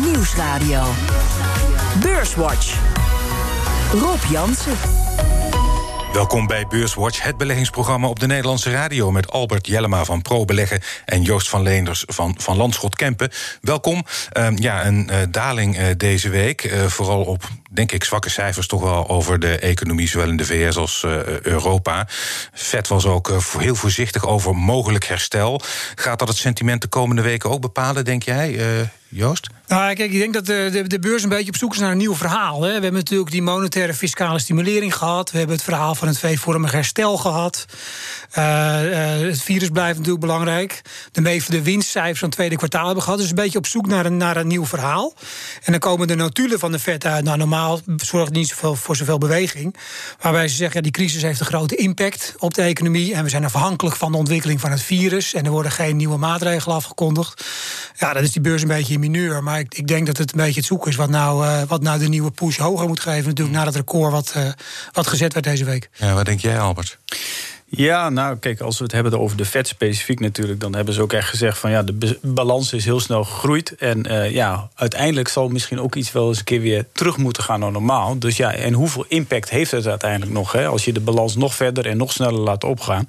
Nieuwsradio. Beurswatch. Rob Jansen. Welkom bij Beurswatch, het beleggingsprogramma op de Nederlandse radio... met Albert Jellema van Pro Beleggen en Joost van Leenders van Van Landschot Kempen. Welkom. Uh, ja, een uh, daling uh, deze week, uh, vooral op, denk ik, zwakke cijfers... toch wel over de economie, zowel in de VS als Europa. Fed was ook heel voorzichtig over mogelijk herstel. Gaat dat het sentiment de komende weken ook bepalen, denk jij, Joost? Nou, kijk, ik denk dat de, de, beurs een beetje op zoek is naar een nieuw verhaal. Hè. We hebben natuurlijk die monetaire fiscale stimulering gehad. We hebben het verhaal van het V-vormig herstel gehad. Het virus blijft natuurlijk belangrijk. De meeste de winstcijfers van het tweede kwartaal hebben gehad. Dus een beetje op zoek naar een, naar een nieuw verhaal. En dan komen de notulen van de vet uit. Nou, normaal zorgt niet zoveel voor zoveel beweging. Waarbij ze zeggen, ja, die crisis heeft een grote impact op de economie. En we zijn afhankelijk van de ontwikkeling van het virus. En er worden geen nieuwe maatregelen afgekondigd. Ja, dan is die beurs een beetje in mineur. Maar ik, ik, denk dat het een beetje het zoeken is wat nou, uh, wat nou de nieuwe push hoger moet geven. Natuurlijk na dat record wat, uh, wat gezet werd deze week. Ja, wat denk jij, Albert? Ja, nou kijk, als we het hebben over de vet specifiek natuurlijk, dan hebben ze ook echt gezegd van ja, de balans is heel snel gegroeid. En uh, ja, uiteindelijk zal misschien ook iets wel eens een keer weer terug moeten gaan naar normaal. Dus ja, en hoeveel impact heeft het uiteindelijk nog? Hè, als je de balans nog verder en nog sneller laat opgaan.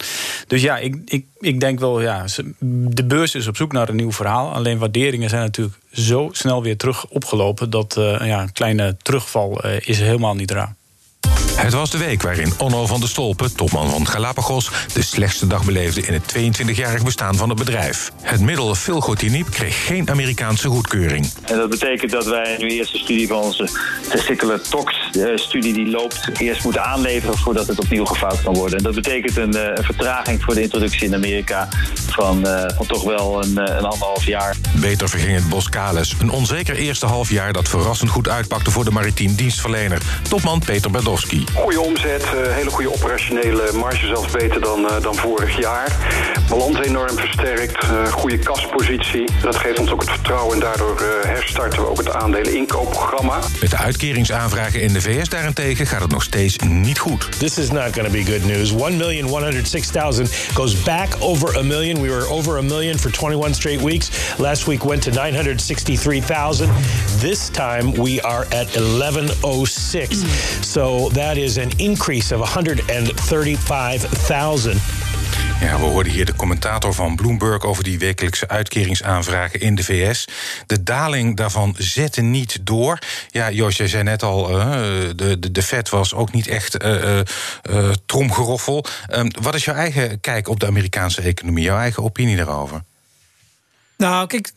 Dus ja, ik, ik, ik denk wel, ja, de beurs is op zoek naar een nieuw verhaal. Alleen waarderingen zijn natuurlijk zo snel weer terug opgelopen dat uh, ja, een kleine terugval uh, is helemaal niet raar. Het was de week waarin Onno van der Stolpen, topman van Galapagos, de slechtste dag beleefde in het 22-jarig bestaan van het bedrijf. Het middel filgotinib kreeg geen Amerikaanse goedkeuring. En dat betekent dat wij nu eerst de studie van onze testicular tox-studie die loopt, eerst moeten aanleveren voordat het opnieuw gevouwd kan worden. En dat betekent een, een vertraging voor de introductie in Amerika van, uh, van toch wel een, een anderhalf jaar. Beter verging het Boskalis. Een onzeker eerste half jaar dat verrassend goed uitpakte voor de maritiem dienstverlener. Topman Peter Berdowski. Goede omzet, hele goede operationele marge, zelfs beter dan, dan vorig jaar. Balans enorm versterkt, goede kaspositie. Dat geeft ons ook het vertrouwen en daardoor herstarten we ook het aandelen-inkoopprogramma. Met de uitkeringsaanvragen in de VS daarentegen gaat het nog steeds niet goed. This is not going to be good news. 1,106,000 goes back over a million. We were over a million for 21 straight weeks. Last week went to 963,000. This time we are at 1106. So that is an increase of 135,000. Ja, we hoorden hier de commentator van Bloomberg over die wekelijkse uitkeringsaanvragen in de VS. De daling daarvan zette niet door. Ja, Joost, jij zei net al, uh, de, de, de Fed was ook niet echt uh, uh, tromgeroffel. Um, wat is jouw eigen kijk op de Amerikaanse economie, jouw eigen opinie daarover? Nou, kijk,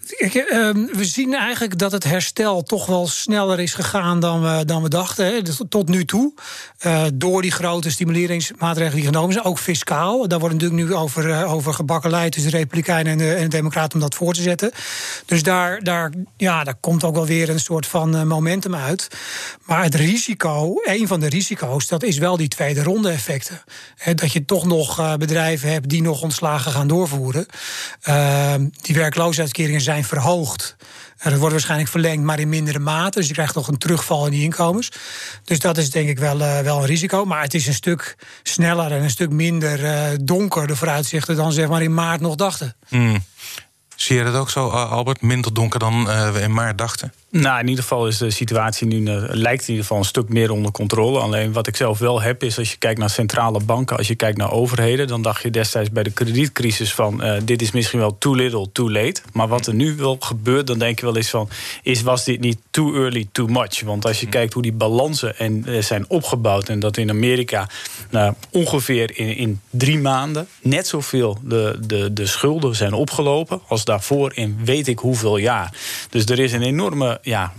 we zien eigenlijk dat het herstel toch wel sneller is gegaan dan we, dan we dachten. Hè, tot nu toe. Uh, door die grote stimuleringsmaatregelen die genomen zijn, ook fiscaal. Daar wordt natuurlijk nu over, uh, over gebakken leid tussen de Republikeinen en de, en de Democraten om dat voor te zetten. Dus daar, daar, ja, daar komt ook wel weer een soort van uh, momentum uit. Maar het risico, een van de risico's, dat is wel die tweede ronde effecten. Hè, dat je toch nog bedrijven hebt die nog ontslagen gaan doorvoeren. Ehm, die werkloosheidsuitkeringen zijn verhoogd. En dat wordt waarschijnlijk verlengd, maar in mindere mate. Dus je krijgt toch een terugval in die inkomens. Dus dat is denk ik wel, uh, wel een risico. Maar het is een stuk sneller en een stuk minder uh, donker, de vooruitzichten, dan zeg maar in maart nog dachten. Mm. Zie je dat ook zo, Albert? Minder donker dan we in maart dachten? Nou, in ieder geval is de situatie nu uh, lijkt in ieder geval een stuk meer onder controle. Alleen wat ik zelf wel heb, is als je kijkt naar centrale banken, als je kijkt naar overheden, dan dacht je destijds bij de kredietcrisis van uh, dit is misschien wel too little, too late. Maar wat er nu wel gebeurt, dan denk je wel eens van, is was dit niet too early, too much? Want als je mm. kijkt hoe die balansen en, uh, zijn opgebouwd en dat in Amerika nou, ongeveer in, in drie maanden net zoveel de, de, de schulden zijn opgelopen als daarvoor in weet ik hoeveel jaar. Dus er is een enorme ja,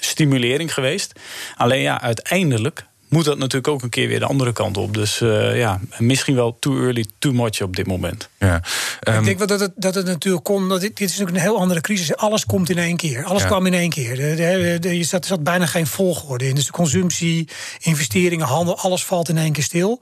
stimulering geweest. Alleen ja, uiteindelijk moet dat natuurlijk ook een keer weer de andere kant op. Dus uh, ja, misschien wel too early, too much op dit moment. Ja, um... Ik Ehm, denk wel dat het, dat het natuurlijk kon. Dat dit, dit is natuurlijk een heel andere crisis. Alles komt in één keer. Alles Ja. kwam in één keer. De, de, de, je zat, er zat bijna geen volgorde in. Dus de consumptie, investeringen, handel, alles valt in één keer stil.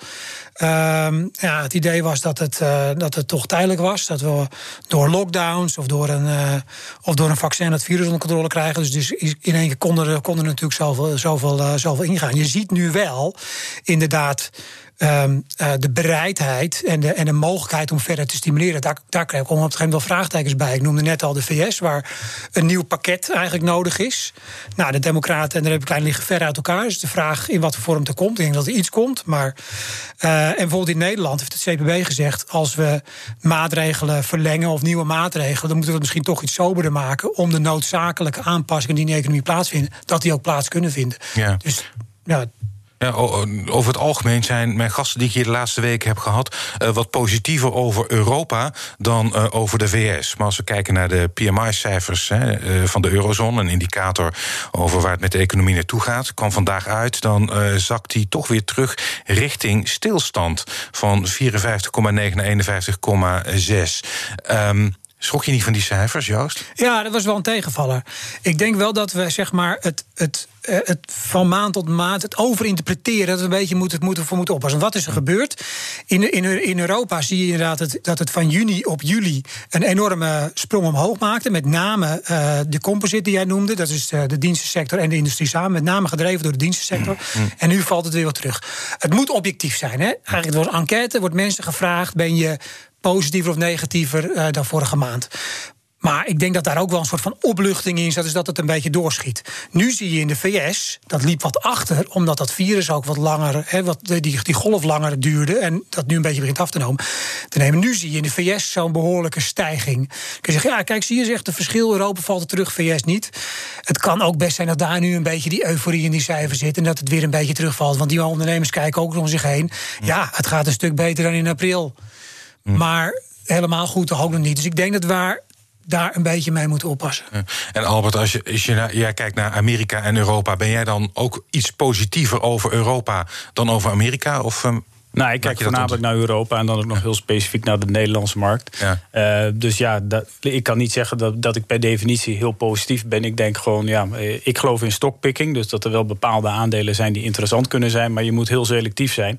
Ehm, ja, het idee was dat het, uh, dat het toch tijdelijk was. Dat we door lockdowns of door een, uh, of door een vaccin het virus onder controle krijgen. Dus, dus in één keer konden er, konden er natuurlijk zoveel, zoveel, uh, zoveel ingaan. Je ziet nu wel inderdaad Ehm, eh, de bereidheid en de, en de mogelijkheid om verder te stimuleren. Daar, daar krijg ik op een gegeven moment wel vraagtekens bij. Ik noemde net al de VS, waar een nieuw pakket eigenlijk nodig is. Nou, de Democraten en de Republikeinen liggen ver uit elkaar. Dus de vraag in wat voor vorm er komt. Ik denk dat er iets komt. Maar, uh, en bijvoorbeeld in Nederland heeft het CPB gezegd: als we maatregelen verlengen of nieuwe maatregelen, dan moeten we het misschien toch iets soberder maken. om de noodzakelijke aanpassingen die in de economie plaatsvinden, dat die ook plaats kunnen vinden. Ja. Dus ja, ja, over het algemeen zijn mijn gasten die ik hier de laatste weken heb gehad... Uh, wat positiever over Europa dan uh, over de VS. Maar als we kijken naar de PMI-cijfers van de eurozone... een indicator over waar het met de economie naartoe gaat... kwam vandaag uit, dan zakt die toch weer terug richting stilstand... van 54,9 naar 51,6. Um, Schrok je niet van die cijfers, Joost? Ja, dat was wel een tegenvaller. Ik denk wel dat we zeg maar het, het, eh, het van maand tot maand, het overinterpreteren, dat we een beetje moeten, moeten, voor moeten oppassen. Wat is er gebeurd? In, in, in Europa zie je inderdaad het, dat het van juni op juli een enorme sprong omhoog maakte. Met name uh, de composite die jij noemde, dat is de, de, dienstensector en de industrie samen. Met name gedreven door de dienstensector. Mm, mm. En nu valt het weer wat terug. Het moet objectief zijn. Hè? Eigenlijk door een enquête wordt mensen gevraagd: ben je positiever of negatiever uh, dan vorige maand. Maar ik denk dat daar ook wel een soort van opluchting in zit, is dat het een beetje doorschiet. Nu zie je in de VS, dat liep wat achter, omdat dat virus ook wat langer, hè, wat, die, die golf langer duurde en dat nu een beetje begint af te nemen. Te nemen. Nu zie je in de VS zo'n behoorlijke stijging. Kun je zeggen, ja, kijk, zie je zegt, de verschil Europa valt er terug, VS niet. Het kan ook best zijn dat daar nu een beetje die euforie in die cijfers zit en dat het weer een beetje terugvalt. Want die ondernemers kijken ook om zich heen. Ja, het gaat een stuk beter dan in april. Mm. Maar helemaal goed ook nog niet. Dus ik denk dat we daar een beetje mee moeten oppassen. En Albert, als je, als je naar, jij kijkt naar Amerika en Europa, ben jij dan ook iets positiever over Europa dan over Amerika? Of um, nou, ik kijk voornamelijk naar Europa en dan ook nog heel specifiek naar de Nederlandse markt. Ja. Uh, dus ja, dat, ik kan niet zeggen dat, dat ik per definitie heel positief ben. Ik denk gewoon, ja, eh, ik geloof in stockpicking. Dus dat er wel bepaalde aandelen zijn die interessant kunnen zijn. Maar je moet heel selectief zijn.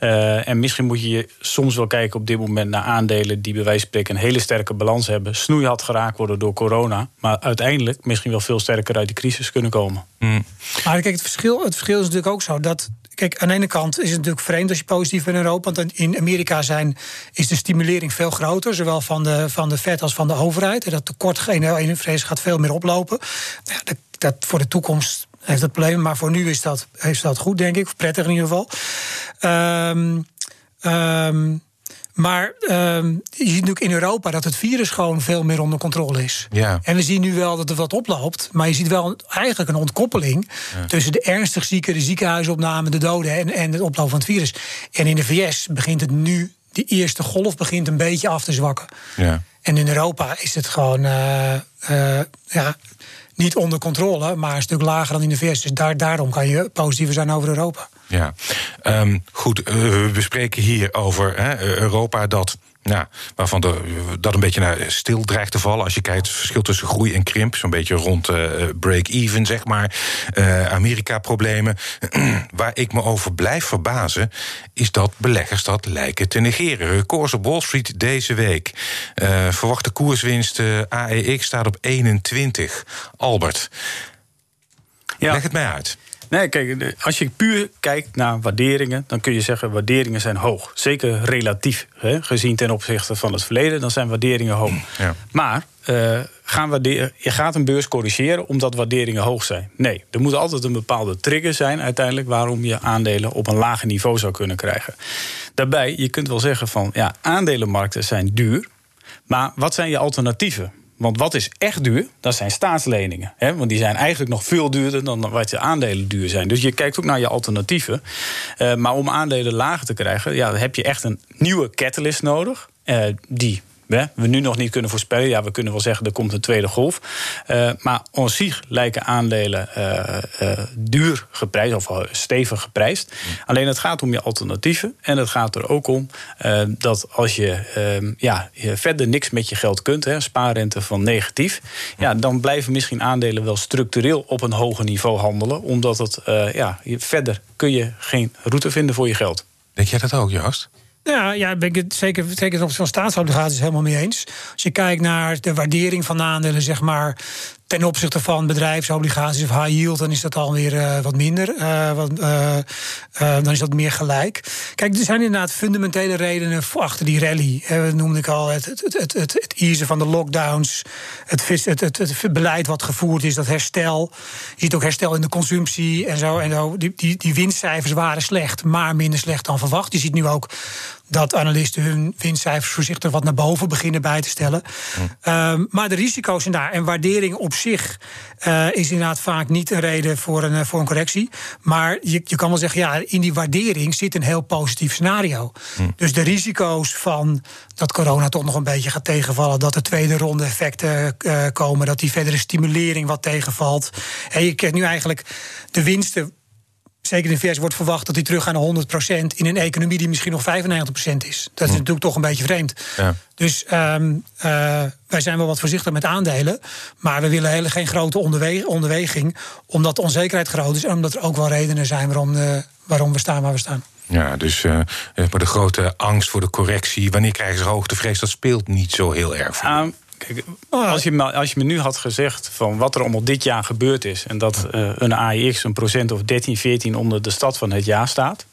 Uh, en misschien moet je soms wel kijken op dit moment naar aandelen die bij wijze van spreken een hele sterke balans hebben. Snoeihard geraakt worden door corona. Maar uiteindelijk misschien wel veel sterker uit die crisis kunnen komen. Mm. Maar kijk, het verschil, het verschil is natuurlijk ook zo dat Kijk, aan de ene kant is het natuurlijk vreemd als je positief in Europa. Want in Amerika zijn, is de stimulering veel groter. Zowel van de, van de Fed als van de overheid. En dat tekort in vrees gaat veel meer oplopen. Dat, dat, voor de toekomst heeft dat probleem. Maar voor nu is dat, heeft dat goed, denk ik. Prettig in ieder geval. Um, um, maar um, je ziet natuurlijk in Europa dat het virus gewoon veel meer onder controle is. Ja. En we zien nu wel dat er wat oploopt. Maar je ziet wel eigenlijk een ontkoppeling tussen de ernstig zieken, de ziekenhuisopname, de doden en, en het oplopen van het virus. En in de VS begint het nu, de eerste golf begint een beetje af te zwakken. Ja. En in Europa is het gewoon uh, uh, ja, niet onder controle, maar een stuk lager dan in de VS. Dus daar, daarom kan je positiever zijn over Europa. Ja, um, goed. Uh, we bespreken hier over hè, Europa dat ja, waarvan de, dat een beetje naar stil dreigt te vallen. Als je kijkt, het verschil tussen groei en krimp, zo'n beetje rond uh, break-even, zeg maar. Uh, Amerika-problemen. Waar ik me over blijf verbazen, is dat beleggers dat lijken te negeren. Records op Wall Street deze week. Uh, verwachte koerswinst AEX staat op 21. Albert, ja. leg het mij uit. Nee, kijk, als je puur kijkt naar waarderingen, dan kun je zeggen waarderingen zijn hoog. Zeker relatief, hè, gezien ten opzichte van het verleden, dan zijn waarderingen hoog. Ja. Maar uh, gaan waarderen, je gaat een beurs corrigeren omdat waarderingen hoog zijn. Nee, er moet altijd een bepaalde trigger zijn uiteindelijk waarom je aandelen op een lager niveau zou kunnen krijgen. Daarbij, je kunt wel zeggen van ja, aandelenmarkten zijn duur. Maar wat zijn je alternatieven? Want wat is echt duur? Dat zijn staatsleningen. Hè? Want die zijn eigenlijk nog veel duurder dan wat je aandelen duur zijn. Dus je kijkt ook naar je alternatieven. Uh, maar om aandelen lager te krijgen, ja, heb je echt een nieuwe catalyst nodig. Uh, die we, we nu nog niet kunnen voorspellen. Ja, we kunnen wel zeggen er komt een tweede golf. Uh, maar on zich lijken aandelen uh, uh, duur geprijsd of stevig geprijsd. Mm. Alleen het gaat om je alternatieven. En het gaat er ook om dat als je, ehm, ja, je verder niks met je geld kunt, hè, spaarrente van negatief, ja, dan blijven misschien aandelen wel structureel op een hoger niveau handelen. Omdat het ja, verder kun je geen route vinden voor je geld. Denk jij dat ook, Joost? Ja, ja ben ik het zeker, zeker op van staatsobligaties helemaal mee eens. Als je kijkt naar de waardering van aandelen, zeg maar Ten opzichte van bedrijfsobligaties of high yield, dan is dat alweer uh, wat minder. Uh, wat, uh, dan is dat meer gelijk. Kijk, er zijn inderdaad fundamentele redenen achter die rally. dat noemde ik al het, het, het, het, het easen van de lockdowns, het, het, het, het, beleid wat gevoerd is, dat herstel. Je ziet ook herstel in de consumptie en zo. En zo. Die, die, die winstcijfers waren slecht, maar minder slecht dan verwacht. Je ziet nu ook dat analisten hun winstcijfers voorzichtig wat naar boven beginnen bij te stellen. Ehm, maar de risico's zijn daar. En waardering op zich uh, is inderdaad vaak niet een reden voor een, eh, voor een correctie. Maar je, je kan wel zeggen, ja, in die waardering zit een heel positief scenario. Dus de risico's van dat corona toch nog een beetje gaat tegenvallen, dat er tweede ronde effecten uh, komen, dat die verdere stimulering wat tegenvalt. En je krijgt nu eigenlijk de winsten zeker in de VS wordt verwacht dat die terug gaan naar 100% in een economie die misschien nog 95% is. Dat is hm. natuurlijk toch een beetje vreemd. Ja. Dus um, uh, wij zijn wel wat voorzichtig met aandelen, maar we willen hele, geen grote onderwe onderweging, omdat de onzekerheid groot is en omdat er ook wel redenen zijn waarom, uh, waarom we staan waar we staan. Ja, dus uh, de grote angst voor de correctie, wanneer krijgen ze hoogtevrees, dat speelt niet zo heel erg voor. Um, Oh. Als, je me, als je me nu had gezegd van wat er allemaal dit jaar gebeurd is... en dat uh, een AEX een procent of 13, 14 onder de stad van het jaar staat...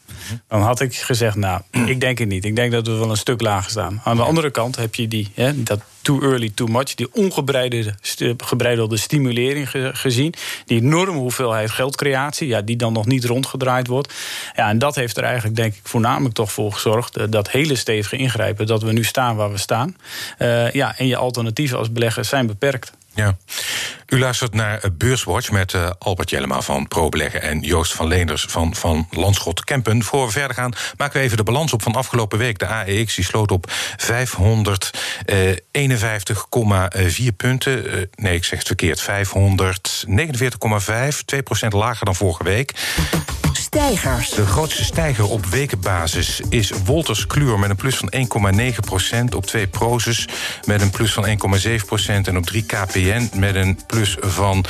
Dan had ik gezegd, nou, ik denk het niet. Ik denk dat we wel een stuk lager staan. Aan de andere kant heb je die, hè, dat too early, too much... die ongebreidelde stimulering gezien. Die enorme hoeveelheid geldcreatie... Ja, die dan nog niet rondgedraaid wordt. Ja, en dat heeft er eigenlijk, denk ik, voornamelijk toch voor gezorgd... Eh, dat hele stevige ingrijpen, dat we nu staan waar we staan. Uh, ja, en je alternatieven als belegger zijn beperkt. Ja. U luistert naar Beurswatch met uh, Albert Jellema van ProBeleggen... en Joost van Leenders van, van Landschot Kempen. Voor we verder gaan, maken we even de balans op van afgelopen week. De AEX die sloot op 551,4 punten. Uh, nee, ik zeg het verkeerd. 549,5, 2% lager dan vorige week. Stijgers. De grootste stijger op wekenbasis is Wolters Kluwer met een plus van 1,9% Op 2 Prozus met een plus van 1,7% en op 3 KPN met een plus van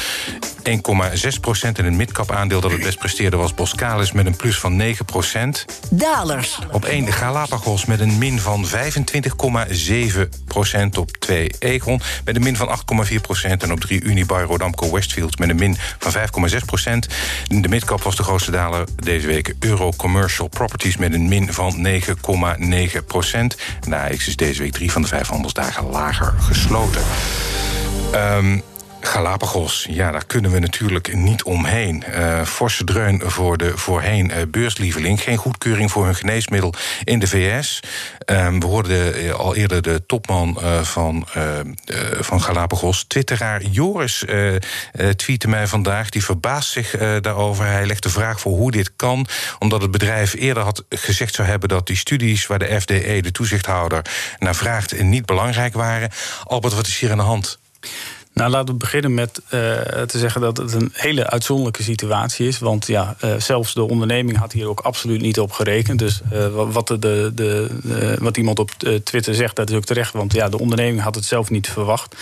1,6% En een midcap aandeel dat het best presteerde was Boskalis met een plus van 9% Dalers. Op 1 Galapagos met een min van 25,7% Op 2 Egon met een min van 8,4% En op 3 Unibail Rodamco Westfield met een min van 5,6% De midcap was de grootste daler deze week. Euro Commercial Properties met een min van 9,9 procent. De AX is deze week drie van de vijf handelsdagen lager gesloten. Um, Galapagos, ja, daar kunnen we natuurlijk niet omheen. Uh, forse dreun voor de voorheen uh, beurslieveling. Geen goedkeuring voor hun geneesmiddel in de VS. Um, we hoorden eh, al eerder de topman van, van Galapagos. Twitteraar Joris tweette mij vandaag. Die verbaast zich daarover. Hij legt de vraag voor hoe dit kan. Omdat het bedrijf eerder had gezegd zou hebben... dat die studies waar de FDE, de toezichthouder, naar vraagt... niet belangrijk waren. Albert, wat is hier aan de hand? Nou, laten we beginnen met uh, te zeggen dat het een hele uitzonderlijke situatie is. Want ja, uh, zelfs de onderneming had hier ook absoluut niet op gerekend. Dus uh, wat, de, de, de, wat iemand op Twitter zegt, dat is ook terecht. Want ja, de onderneming had het zelf niet verwacht.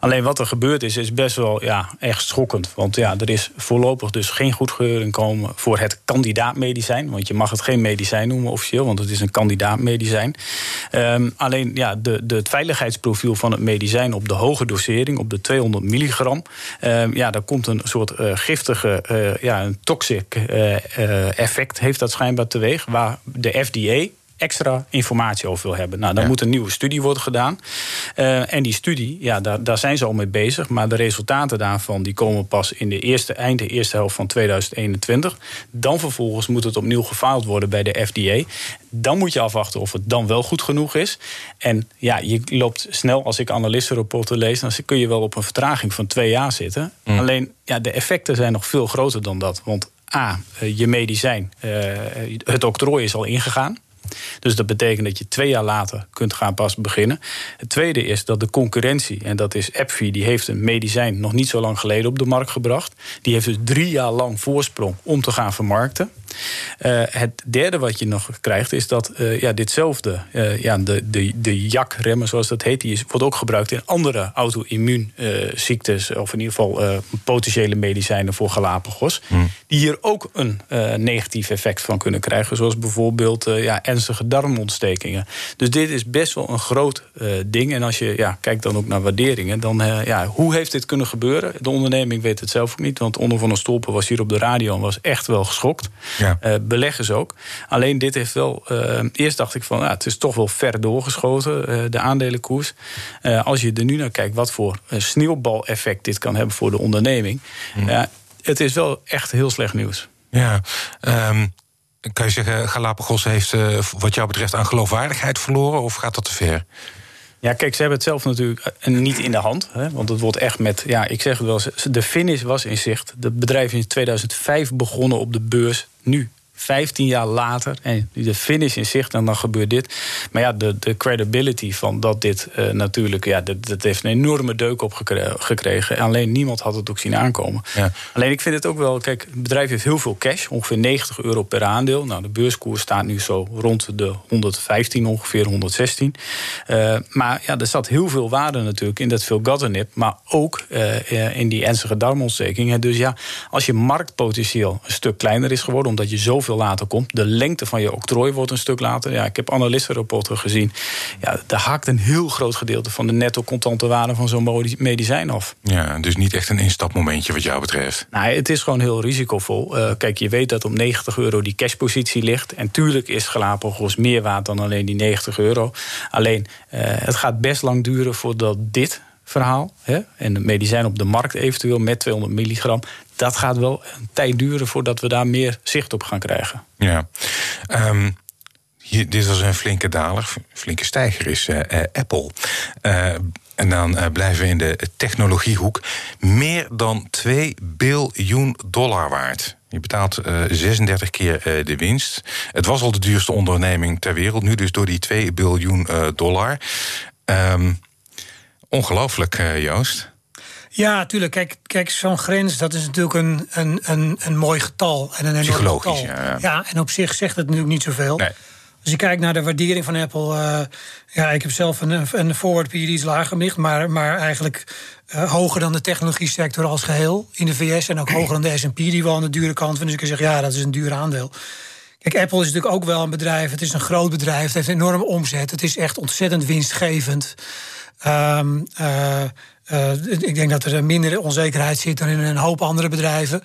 Alleen wat er gebeurd is, is best wel ja, echt schokkend. Want ja, er is voorlopig dus geen goedkeuring komen voor het kandidaatmedicijn. Want je mag het geen medicijn noemen officieel, want het is een kandidaatmedicijn. Um, alleen ja, de, de, het veiligheidsprofiel van het medicijn op de hoge dosering, op de 200 milligram. Uh, ja, daar komt een soort uh, giftige, uh, ja, een toxic uh, effect heeft dat schijnbaar teweeg. Waar de FDA, extra informatie over wil hebben. Nou, dan moet een nieuwe studie worden gedaan. Uh, en die studie, ja, daar, daar zijn ze al mee bezig. Maar de resultaten daarvan die komen pas in de eerste, eind de eerste helft van 2021. Dan vervolgens moet het opnieuw gefaald worden bij de FDA. Dan moet je afwachten of het dan wel goed genoeg is. En ja, je loopt snel, als ik analistenrapporten lees... dan kun je wel op een vertraging van twee jaar zitten. Mm. Alleen, ja, de effecten zijn nog veel groter dan dat. Want A, eh, je medicijn, uh, het octrooi is al ingegaan. Dus dat betekent dat je twee jaar later kunt gaan pas beginnen. Het tweede is dat de concurrentie, en dat is AbbVie... die heeft een medicijn nog niet zo lang geleden op de markt gebracht. Die heeft dus drie jaar lang voorsprong om te gaan vermarkten. Uh, het derde wat je nog krijgt is dat uh, ja, ditzelfde, uh, ja, de, de, de JAK-remmen zoals dat heet, die is, wordt ook gebruikt in andere auto-immuunziektes, of in ieder geval potentiële medicijnen voor Galapagos, hmm. die hier ook een negatief effect van kunnen krijgen, zoals bijvoorbeeld ja, ernstige darmontstekingen. Dus dit is best wel een groot ding. En als je ja, kijkt dan ook naar waarderingen, dan ja, hoe heeft dit kunnen gebeuren? De onderneming weet het zelf ook niet, want onder van een stolpen was hier op de radio en was echt wel geschokt. Ja. Uh, beleggers ook. Alleen dit heeft wel. Uh, eerst dacht ik van, ja, het is toch wel ver doorgeschoten, uh, de aandelenkoers. als je er nu naar kijkt, wat voor sneeuwbaleffect dit kan hebben voor de onderneming. Mm. het is wel echt heel slecht nieuws. Ja, um, kan je zeggen, Galapagos heeft wat jou betreft aan geloofwaardigheid verloren, of gaat dat te ver? Ja, kijk, ze hebben het zelf natuurlijk niet in de hand. Hè, want het wordt echt met, ja, ik zeg het wel, de finish was in zicht. Het bedrijf is in 2005 begonnen op de beurs. Nu 15 jaar later en de finish in zicht en dan gebeurt dit. Maar ja, de, de credibility van dat dit uh, natuurlijk, ja, dat, dat, heeft een enorme deuk op gekregen. Alleen niemand had het ook zien aankomen. Ja. Alleen ik vind het ook wel, kijk, het bedrijf heeft heel veel cash, ongeveer 90 euro per aandeel. Nou, de beurskoers staat nu zo rond de 115, ongeveer 116. Uh, eh, maar ja, er zat heel veel waarde natuurlijk in dat veel Filgatinib, maar ook uh, in die ernstige darmontsteking. Dus ja, als je marktpotentieel een stuk kleiner is geworden, omdat je zoveel veel later komt. De lengte van je octrooi wordt een stuk later. Ja, ik heb analistenrapporten gezien. Ja, daar haakt een heel groot gedeelte van de netto contante waarde van zo'n medicijn af. Ja, dus niet echt een instapmomentje wat jou betreft. Nou, het is gewoon heel risicovol. Uh, kijk, je weet dat op 90 euro die cashpositie ligt. En tuurlijk is Galapagos meer waard dan alleen die 90 euro. Alleen, uh, het gaat best lang duren voordat dit verhaal. Hè, en de medicijn op de markt eventueel met 200 milligram dat gaat wel een tijd duren voordat we daar meer zicht op gaan krijgen. Ja. Um, hier, dit was een flinke daler, flinke stijger is uh, uh, Apple. Uh, en dan blijven we in de technologiehoek. Meer dan 2 biljoen dollar waard. Je betaalt 36 keer de winst. Het was al de duurste onderneming ter wereld. Nu dus door die 2 biljoen dollar. Um, ongelooflijk, Joost. Ja, natuurlijk. Kijk, kijk zo'n grens, dat is natuurlijk een, een, een, een mooi getal. En een Psychologisch, getal. Ja, ja. en op zich zegt het natuurlijk niet zoveel. Nee. Als je kijkt naar de waardering van Apple. Uh, ja, ik heb zelf een, een forward period iets lager gemicht. Maar, maar eigenlijk uh, hoger dan de technologie sector als geheel in de VS. En ook hoger dan de SP, die wel aan de dure kant. Dus ik kan zeggen, ja, dat is een duur aandeel. Kijk, Apple is natuurlijk ook wel een bedrijf. Het is een groot bedrijf. Het heeft een enorme omzet. Het is echt ontzettend winstgevend. Um, uh, uh, ik denk dat er minder onzekerheid zit dan in een hoop andere bedrijven.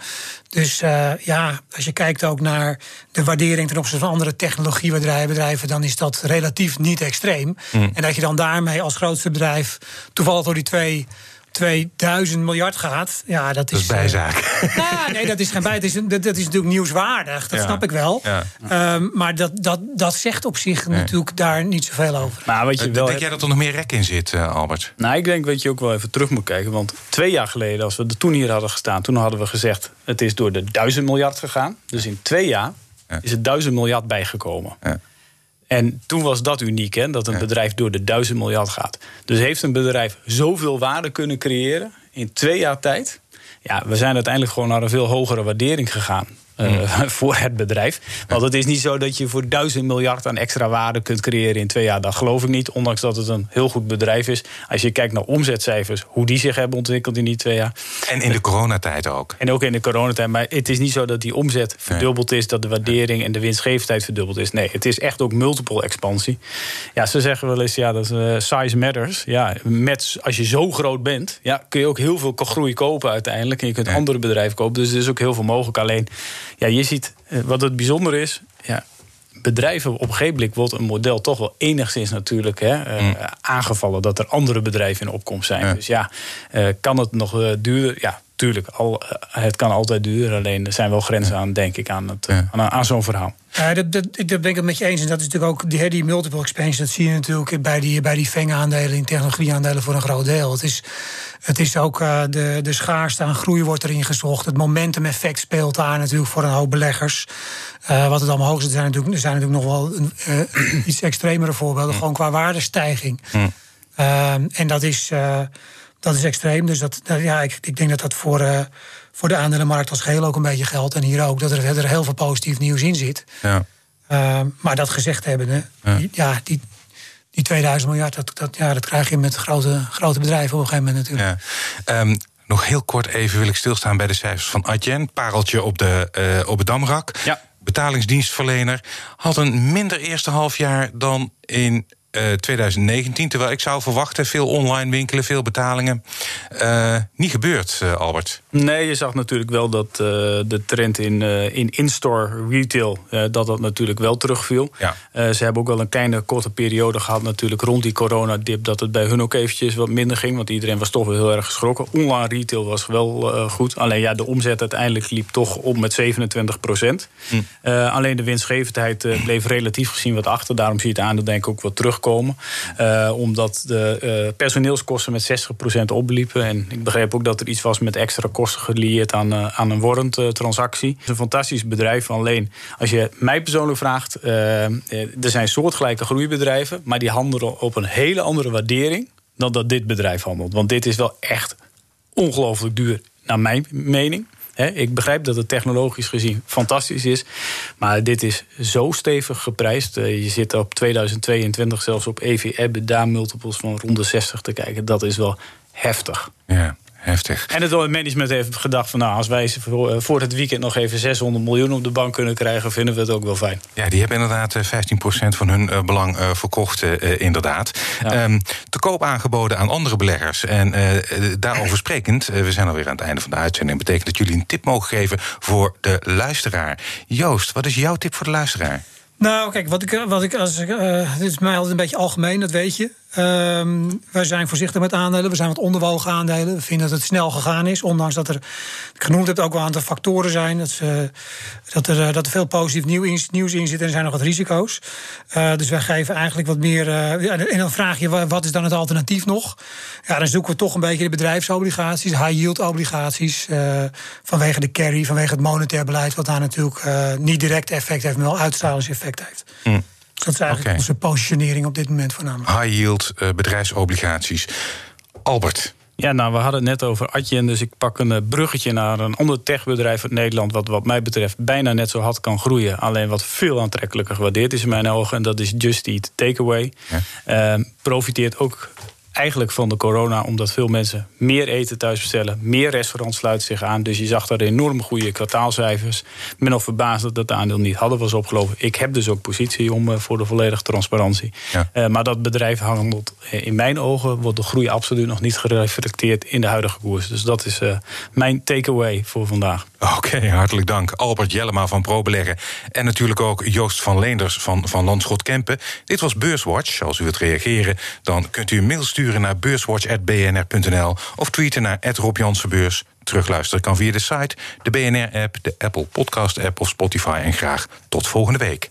Dus uh, ja, als je kijkt ook naar de waardering ten opzichte van andere technologiebedrijven, dan is dat relatief niet extreem. Mm. En dat je dan daarmee als grootste bedrijf toevallig door die twee 2000 miljard gaat. Ja, dat is, dat is bijzaak. Uh, nou, nee, dat is geen bij. Dat is, dat, dat is natuurlijk nieuwswaardig. Dat snap ik wel. Ja. Um, maar dat, dat, dat zegt op zich nee. natuurlijk daar niet zoveel over. Maar weet je wel, denk jij dat er nog meer rek in zit, uh, Albert? Nou, ik denk dat je ook wel even terug moet kijken. Want twee jaar geleden, als we er toen hier hadden gestaan, toen hadden we gezegd: het is door de 1000 miljard gegaan. Dus in twee jaar is het 1000 miljard bijgekomen. Ja. En toen was dat uniek, hè, dat een bedrijf door de duizend miljard gaat. Dus heeft een bedrijf zoveel waarde kunnen creëren in twee jaar tijd? Ja, we zijn uiteindelijk gewoon naar een veel hogere waardering gegaan. Uh, voor het bedrijf. Want het is niet zo dat je voor duizend miljard aan extra waarde kunt creëren in twee jaar. Dat geloof ik niet, ondanks dat het een heel goed bedrijf is. Als je kijkt naar omzetcijfers, hoe die zich hebben ontwikkeld in die twee jaar. En in de coronatijd ook. En ook in de coronatijd. Maar het is niet zo dat die omzet verdubbeld is, dat de waardering en de winstgevendheid verdubbeld is. Nee, het is echt ook multiple expansie. Ja, ze zeggen wel eens, ja, dat uh, size matters. Ja, met, als je zo groot bent, ja, kun je ook heel veel groei kopen uiteindelijk. En je kunt andere bedrijven kopen. Dus er is ook heel veel mogelijk. Alleen ja, je ziet eh, wat het bijzonder is. Ja, bedrijven op een gegeven moment wordt een model toch wel enigszins natuurlijk hè, eh, mm. aangevallen dat er andere bedrijven in opkomst zijn. Dus ja, uh, kan het nog duren? Ja, tuurlijk. Al, het kan altijd duren. Alleen er zijn wel grenzen aan, denk ik, aan, het, aan, aan zo'n verhaal. Ja, dat, dat, dat ben ik het met je eens. En dat is natuurlijk ook die, die multiple expansion. Dat zie je natuurlijk bij die, bij die FENG-aandelen, in technologie-aandelen voor een groot deel. Het is, het is ook uh, de, de schaarste aan groei wordt erin gezocht. Het momentum-effect speelt daar natuurlijk voor een hoop beleggers. Uh, wat het allemaal hoog is, er zijn natuurlijk, er zijn natuurlijk nog wel uh, iets extremere voorbeelden. Gewoon qua waardestijging. Mm. en dat is dat is extreem. Dus dat, ja, ik, ik denk dat dat voor, uh, voor de aandelenmarkt als geheel ook een beetje geldt. En hier ook, dat er, er heel veel positief nieuws in zit. Ja. Uh, maar dat gezegd hebben, ja. Die, ja, die, die 2000 miljard, dat, dat, ja, dat krijg je met grote, grote bedrijven op een gegeven moment natuurlijk. Ja. Um, nog heel kort even wil ik stilstaan bij de cijfers van Adyen. Pareltje op, de, uh, op het Damrak. Ja. Betalingsdienstverlener. Had een minder eerste halfjaar dan in 2019. Eh, terwijl ik zou verwachten, veel online winkelen, veel betalingen. Uh, niet gebeurd, uh, Albert. Nee, je zag natuurlijk wel dat de trend in, in in-store retail... dat dat natuurlijk wel terugviel. Ja. ze hebben ook wel een kleine korte periode gehad natuurlijk rond die coronadip... dat het bij hun ook eventjes wat minder ging. Want iedereen was toch wel heel erg geschrokken. Online retail was wel goed. Alleen ja, de omzet uiteindelijk liep toch op met 27 procent. Hm. alleen de winstgevendheid bleef relatief gezien wat achter. Daarom zie je het aandeel denk ik ook wat terug komen. Uh, omdat de uh, personeelskosten met 60% opliepen. En ik begreep ook dat er iets was met extra kosten gelieerd aan, uh, aan een warrant-transactie. Het is een fantastisch bedrijf. Alleen als je mij persoonlijk vraagt, er zijn soortgelijke groeibedrijven, maar die handelen op een hele andere waardering dan dat dit bedrijf handelt. Want dit is wel echt ongelooflijk duur, naar mijn mening ik begrijp dat het technologisch gezien fantastisch is. Maar dit is zo stevig geprijsd. Eh, je zit op 2022 zelfs op EV-EBITDA-multiples van rond de 60 te kijken. Dat is wel heftig. Ja heftig. En het management heeft gedacht van nou, als wij voor, eh, voor het weekend nog even 600 miljoen op de bank kunnen krijgen, vinden we het ook wel fijn. Ja, die hebben inderdaad 15% eh, van hun belang verkocht, inderdaad. Ehm, koop aangeboden aan andere beleggers. En daarover sprekend, we zijn alweer aan het einde van de uitzending. betekent dat jullie een tip mogen geven voor de luisteraar. Joost, wat is jouw tip voor de luisteraar? Nou, kijk, wat ik, wat ik als ik, dit is mij altijd een beetje algemeen, dat weet je. Um, wij zijn voorzichtig met aandelen. We zijn wat onderwogen aandelen. We vinden dat het snel gegaan is. Ondanks dat er, ik genoemd heb, ook wel een aantal factoren zijn. Dat, ze, dat, er, eh, dat er veel positief nieuws in zit en er zijn nog wat risico's. Uh, dus wij geven eigenlijk wat meer. En dan vraag je, wat is dan het alternatief nog? Ja, dan zoeken we toch een beetje de bedrijfsobligaties, high-yield obligaties. Vanwege de carry, vanwege het monetair beleid, wat daar natuurlijk niet direct effect heeft, maar wel uitstralingseffect heeft. Mm. Dat is eigenlijk onze positionering op dit moment voornamelijk. High yield uh, bedrijfsobligaties. Albert. Ja, nou, we hadden het net over Adyen, dus ik pak een eh, bruggetje naar een ander techbedrijf uit Nederland, wat wat mij betreft bijna net zo hard kan groeien, alleen wat veel aantrekkelijker gewaardeerd is in mijn ogen, en dat is Just Eat Takeaway. Ja. Uh, profiteert ook eigenlijk van de corona, omdat veel mensen meer eten thuis bestellen. Meer restaurants sluiten zich aan. Dus je zag daar enorm goede kwartaalcijfers. Ik ben verbaasd dat het aandeel niet hadden was opgelopen. Ik heb dus ook positie om eh, voor de volledige transparantie. Ja. Uh, maar dat bedrijf handelt eh, in mijn ogen, wordt de groei absoluut nog niet gereflecteerd in de huidige koers. Dus dat is uh, mijn takeaway voor vandaag. Oké, hartelijk dank. Albert Jellema van ProBeleggen. En natuurlijk ook Joost van Leenders van, van Landschot Kempen. Dit was Beurswatch. Als u wilt reageren, dan kunt u een mail sturen sturen naar beurswatch.bnr.nl of tweeten naar Rob Jansenbeurs. Terugluisteren kan via de site, de BNR-app, de Apple Podcast-app of Spotify. En graag tot volgende week.